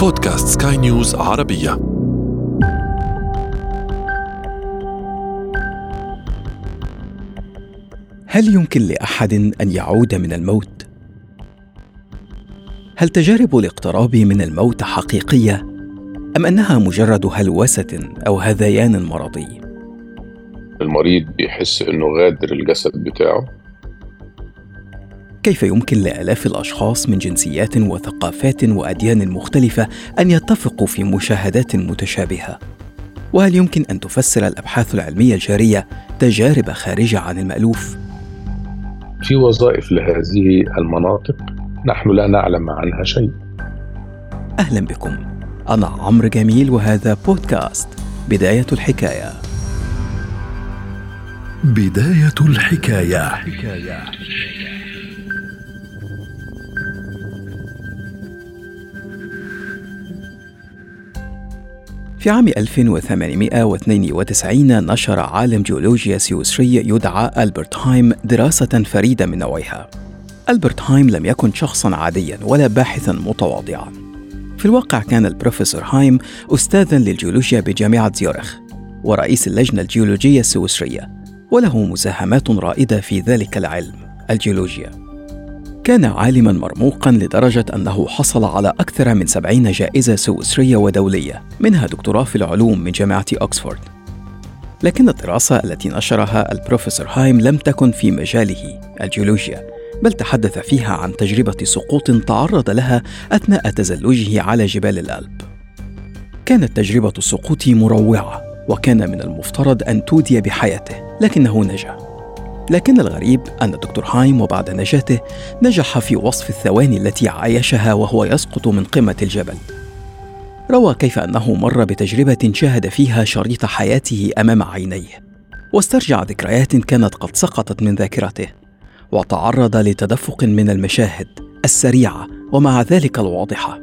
بودكاست سكاي نيوز عربية هل يمكن لأحد أن يعود من الموت؟ هل تجارب الاقتراب من الموت حقيقية أم أنها مجرد هلوسة أو هذيان مرضي؟ المريض بيحس إنه غادر الجسد بتاعه كيف يمكن لآلاف الأشخاص من جنسيات وثقافات وأديان مختلفة أن يتفقوا في مشاهدات متشابهة؟ وهل يمكن أن تفسر الأبحاث العلمية الجارية تجارب خارجة عن المألوف؟ في وظائف لهذه المناطق نحن لا نعلم عنها شيء. أهلا بكم. أنا عمرو جميل وهذا بودكاست بداية الحكاية. بداية الحكاية. في عام 1892 نشر عالم جيولوجيا سويسري يدعى ألبرت هايم دراسة فريدة من نوعها. ألبرت هايم لم يكن شخصا عاديا ولا باحثا متواضعا. في الواقع كان البروفيسور هايم أستاذا للجيولوجيا بجامعة زيورخ ورئيس اللجنة الجيولوجية السويسرية وله مساهمات رائدة في ذلك العلم الجيولوجيا كان عالما مرموقا لدرجة أنه حصل على أكثر من سبعين جائزة سويسرية ودولية منها دكتوراه في العلوم من جامعة أكسفورد. لكن الدراسة التي نشرها البروفيسور هايم لم تكن في مجاله الجيولوجيا بل تحدث فيها عن تجربة سقوط تعرض لها أثناء تزلجه على جبال الألب. كانت تجربة السقوط مروعة وكان من المفترض أن تودي بحياته لكنه نجا. لكن الغريب أن الدكتور هايم وبعد نجاته نجح في وصف الثواني التي عايشها وهو يسقط من قمة الجبل. روى كيف أنه مر بتجربة شاهد فيها شريط حياته أمام عينيه واسترجع ذكريات كانت قد سقطت من ذاكرته وتعرض لتدفق من المشاهد السريعة ومع ذلك الواضحة.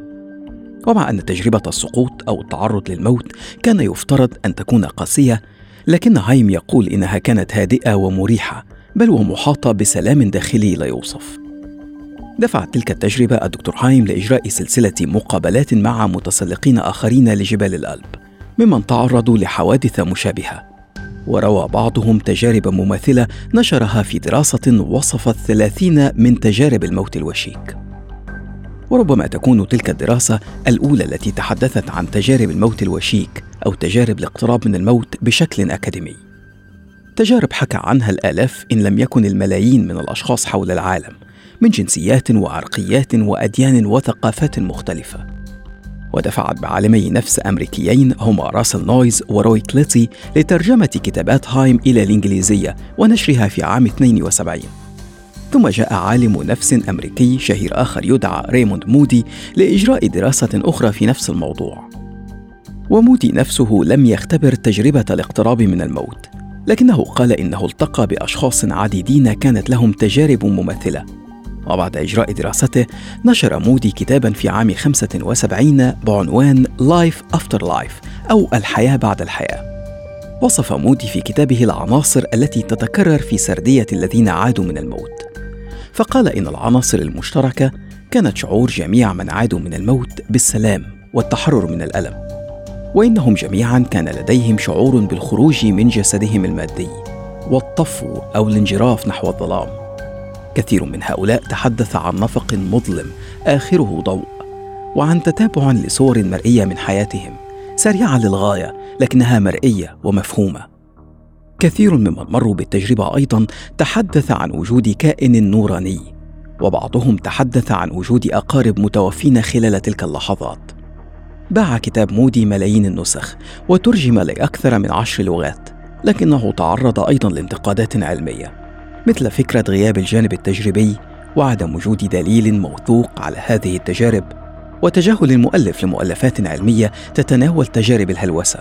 ومع أن تجربة السقوط أو التعرض للموت كان يفترض أن تكون قاسية لكن هايم يقول إنها كانت هادئة ومريحة بل ومحاطة بسلام داخلي لا يوصف. دفعت تلك التجربة الدكتور هايم لإجراء سلسلة مقابلات مع متسلقين آخرين لجبال الألب ممن تعرضوا لحوادث مشابهة. وروى بعضهم تجارب مماثلة نشرها في دراسة وصفت ثلاثين من تجارب الموت الوشيك. وربما تكون تلك الدراسة الأولى التي تحدثت عن تجارب الموت الوشيك أو تجارب الاقتراب من الموت بشكل أكاديمي. تجارب حكى عنها الآلاف إن لم يكن الملايين من الأشخاص حول العالم من جنسيات وعرقيات وأديان وثقافات مختلفة. ودفعت بعالمي نفس أمريكيين هما راسل نويز وروي كليتي لترجمة كتابات هايم إلى الإنجليزية ونشرها في عام 72 ثم جاء عالم نفس أمريكي شهير آخر يدعى ريموند مودي لإجراء دراسة أخرى في نفس الموضوع. ومودي نفسه لم يختبر تجربة الاقتراب من الموت. لكنه قال إنه التقى بأشخاص عديدين كانت لهم تجارب مماثلة وبعد إجراء دراسته نشر مودي كتابا في عام 75 بعنوان Life After Life أو الحياة بعد الحياة. وصف مودي في كتابه العناصر التي تتكرر في سردية الذين عادوا من الموت. فقال إن العناصر المشتركة كانت شعور جميع من عادوا من الموت بالسلام والتحرر من الألم. وإنهم جميعا كان لديهم شعور بالخروج من جسدهم المادي والطفو أو الانجراف نحو الظلام. كثير من هؤلاء تحدث عن نفق مظلم آخره ضوء وعن تتابع لصور مرئية من حياتهم سريعة للغاية لكنها مرئية ومفهومة. كثير ممن مروا بالتجربة أيضا تحدث عن وجود كائن نوراني وبعضهم تحدث عن وجود أقارب متوفين خلال تلك اللحظات. باع كتاب مودي ملايين النسخ وترجم لاكثر من عشر لغات لكنه تعرض أيضا لانتقادات علمية مثل فكرة غياب الجانب التجريبي وعدم وجود دليل موثوق على هذه التجارب وتجاهل المؤلف لمؤلفات علمية تتناول تجارب الهلوسة.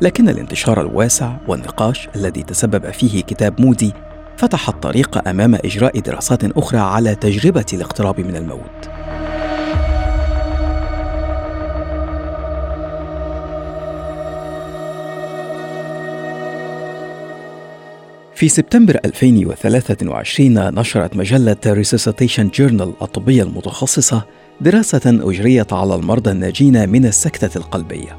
لكن الانتشار الواسع والنقاش الذي تسبب فيه كتاب مودي فتح الطريق أمام إجراء دراسات أخرى على تجربة الاقتراب من الموت. في سبتمبر 2023 نشرت مجلة Resuscitation Journal الطبية المتخصصة دراسة أجريت على المرضى الناجين من السكتة القلبية.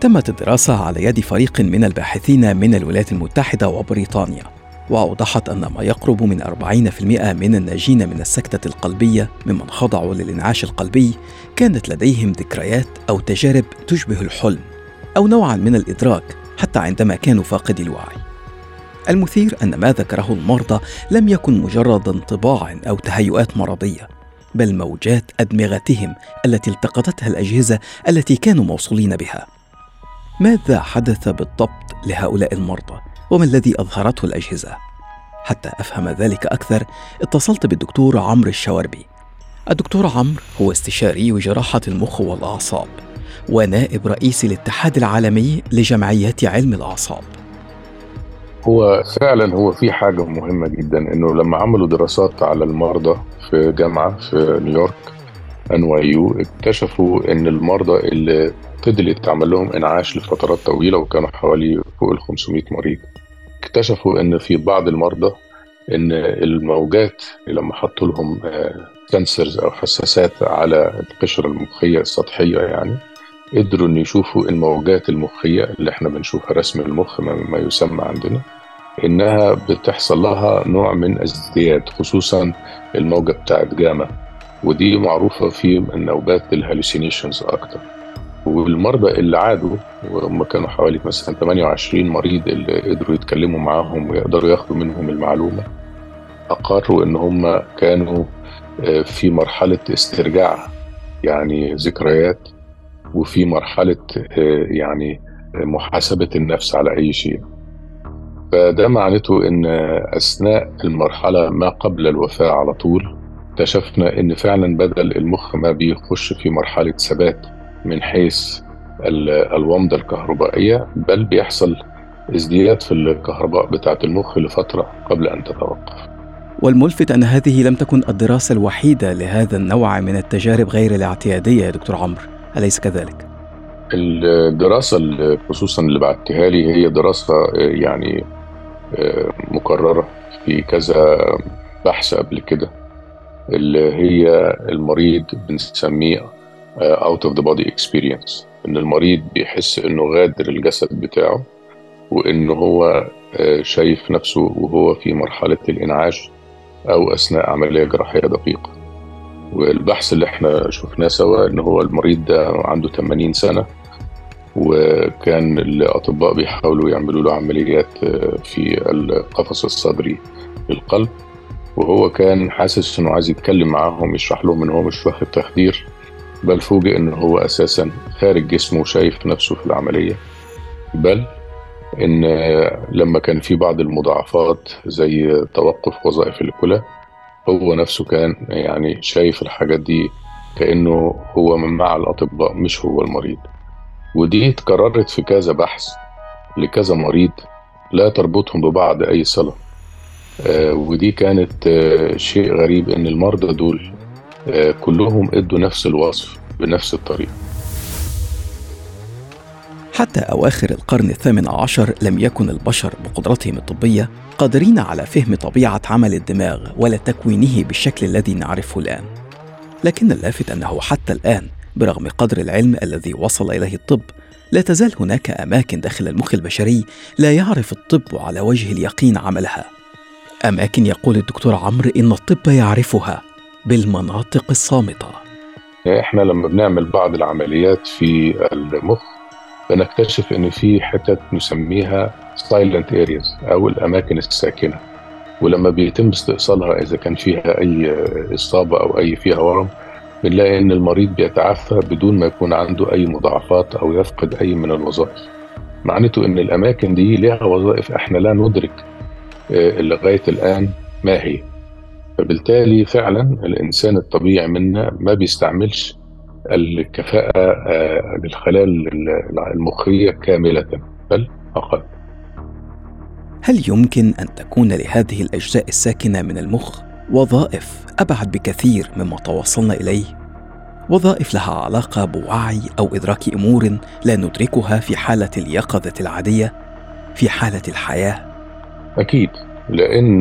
تمت الدراسة على يد فريق من الباحثين من الولايات المتحدة وبريطانيا، وأوضحت أن ما يقرب من 40% من الناجين من السكتة القلبية ممن خضعوا للإنعاش القلبي كانت لديهم ذكريات أو تجارب تشبه الحلم أو نوعا من الإدراك حتى عندما كانوا فاقدي الوعي. المثير أن ما ذكره المرضى لم يكن مجرد انطباع أو تهيؤات مرضية، بل موجات أدمغتهم التي التقطتها الأجهزة التي كانوا موصولين بها. ماذا حدث بالضبط لهؤلاء المرضى؟ وما الذي أظهرته الأجهزة؟ حتى أفهم ذلك أكثر اتصلت بالدكتور عمرو الشواربي. الدكتور عمرو هو استشاري جراحة المخ والأعصاب ونائب رئيس الاتحاد العالمي لجمعيات علم الأعصاب. هو فعلا هو في حاجة مهمة جدا إنه لما عملوا دراسات على المرضى في جامعة في نيويورك NYU اكتشفوا إن المرضى اللي فضل يتعمل لهم إنعاش لفترات طويلة وكانوا حوالي فوق ال 500 مريض اكتشفوا إن في بعض المرضى إن الموجات لما حطوا لهم sensors أو حساسات على القشرة المخية السطحية يعني قدروا إن يشوفوا الموجات المخية اللي إحنا بنشوفها رسم المخ ما يسمى عندنا. إنها بتحصل لها نوع من ازدياد خصوصا الموجة بتاعت جاما. ودي معروفة في نوبات الهالوسينيشنز أكتر. والمرضى اللي عادوا وهم كانوا حوالي مثلا 28 مريض اللي قدروا يتكلموا معاهم ويقدروا ياخدوا منهم المعلومة أقروا إن هم كانوا في مرحلة استرجاع يعني ذكريات. وفي مرحلة يعني محاسبة النفس على أي شيء. فده معناته أن أثناء المرحلة ما قبل الوفاة على طول اكتشفنا أن فعلا بدل المخ ما بيخش في مرحلة ثبات من حيث الومضة الكهربائية بل بيحصل ازدياد في الكهرباء بتاعة المخ لفترة قبل أن تتوقف. والملفت أن هذه لم تكن الدراسة الوحيدة لهذا النوع من التجارب غير الاعتيادية يا دكتور عمرو. أليس كذلك؟ الدراسة خصوصا اللي بعتها لي هي دراسة يعني مكررة في كذا بحث قبل كده اللي هي المريض بنسميه out of the body experience إن المريض بيحس إنه غادر الجسد بتاعه وانه هو شايف نفسه وهو في مرحلة الإنعاش أو أثناء عملية جراحية دقيقة والبحث اللي إحنا شفناه سوا إن هو المريض ده عنده 80 سنة وكان الأطباء بيحاولوا يعملوا له عمليات في القفص الصدري للقلب وهو كان حاسس إنه عايز يتكلم معاهم يشرح لهم إن هو مش واخد تخدير بل فوجئ إن هو أساسا خارج جسمه وشايف نفسه في العملية. بل إن لما كان في بعض المضاعفات زي توقف وظائف الكلى هو نفسه كان يعني شايف الحاجات دي كأنه هو من مع الأطباء مش هو المريض. ودي اتكررت في كذا بحث لكذا مريض لا تربطهم ببعض أي صلة. آه ودي كانت آه شيء غريب إن المرضى دول آه كلهم إدوا نفس الوصف بنفس الطريقة. حتى أواخر القرن الثامن عشر لم يكن البشر بقدرتهم الطبية قادرين على فهم طبيعة عمل الدماغ ولا تكوينه بالشكل الذي نعرفه الآن. لكن اللافت أنه حتى الآن برغم قدر العلم الذي وصل إليه الطب لا تزال هناك أماكن داخل المخ البشري لا يعرف الطب على وجه اليقين عملها. أماكن يقول الدكتور عمرو إن الطب يعرفها بالمناطق الصامتة. إحنا لما بنعمل بعض العمليات في المخ بنكتشف إن في حتت نسميها silent areas أو الأماكن الساكنة. ولما بيتم استئصالها إذا كان فيها أي إصابة أو أي فيها ورم بنلاقي إن المريض بيتعافى بدون ما يكون عنده أي مضاعفات أو يفقد أي من الوظائف. معناته إن الأماكن دي لها وظائف إحنا لا ندرك لغاية الآن ما هي. فبالتالي فعلا الإنسان الطبيعي منا ما بيستعملش الكفاءة للخلايا المخية كاملة بل أقل هل يمكن أن تكون لهذه الأجزاء الساكنة من المخ وظائف أبعد بكثير مما توصلنا إليه؟ وظائف لها علاقة بوعي أو إدراك أمور لا ندركها في حالة اليقظة العادية في حالة الحياة أكيد لأن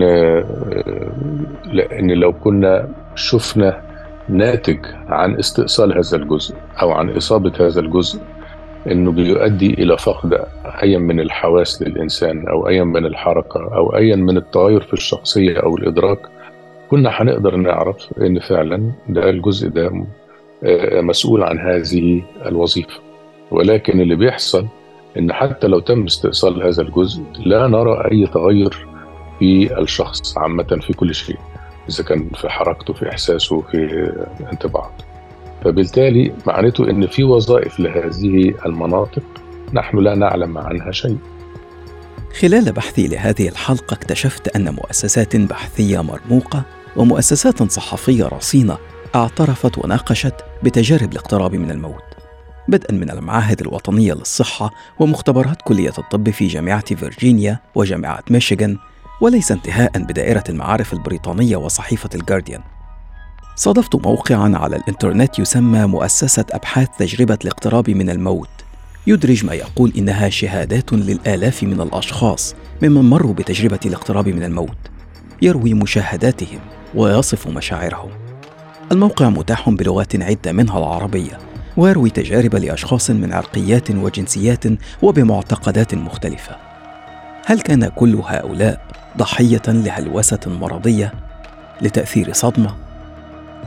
لأن لو كنا شفنا ناتج عن استئصال هذا الجزء أو عن إصابة هذا الجزء إنه بيؤدي إلى فقد ايا من الحواس للإنسان أو ايا من الحركة أو ايا من التغير في الشخصية أو الإدراك. كنا هنقدر نعرف إن فعلا ده الجزء ده آه، مسؤول عن هذه الوظيفة. ولكن اللي بيحصل إن حتى لو تم استئصال هذا الجزء لا نرى أي تغير في الشخص عامة في كل شيء. إذا كان في حركته في إحساسه في انطباعاته فبالتالي معناته إن في وظائف لهذه المناطق نحن لا نعلم عنها شيء. خلال بحثي لهذه الحلقة اكتشفت أن مؤسسات بحثية مرموقة ومؤسسات صحفية رصينة اعترفت وناقشت بتجارب الاقتراب من الموت بدءا من المعاهد الوطنية للصحة ومختبرات كلية الطب في جامعة فيرجينيا وجامعة ميشيغان وليس انتهاء بدائرة المعارف البريطانية وصحيفة الجارديان صادفت موقعا على الإنترنت يسمى مؤسسة أبحاث تجربة الاقتراب من الموت. يدرج ما يقول إنها شهادات للآلاف من الأشخاص ممن مروا بتجربة الاقتراب من الموت. يروي مشاهداتهم ويصف مشاعرهم. الموقع متاح بلغات عدة منها العربية ويروي تجارب لأشخاص من عرقيات وجنسيات وبمعتقدات مختلفة. هل كان كل هؤلاء ضحية لهلوسة مرضية لتأثير صدمة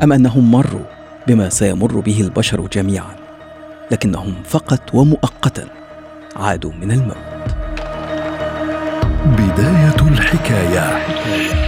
أم أنهم مروا بما سيمر به البشر جميعا لكنهم فقط ومؤقتا عادوا من الموت؟ بداية الحكاية.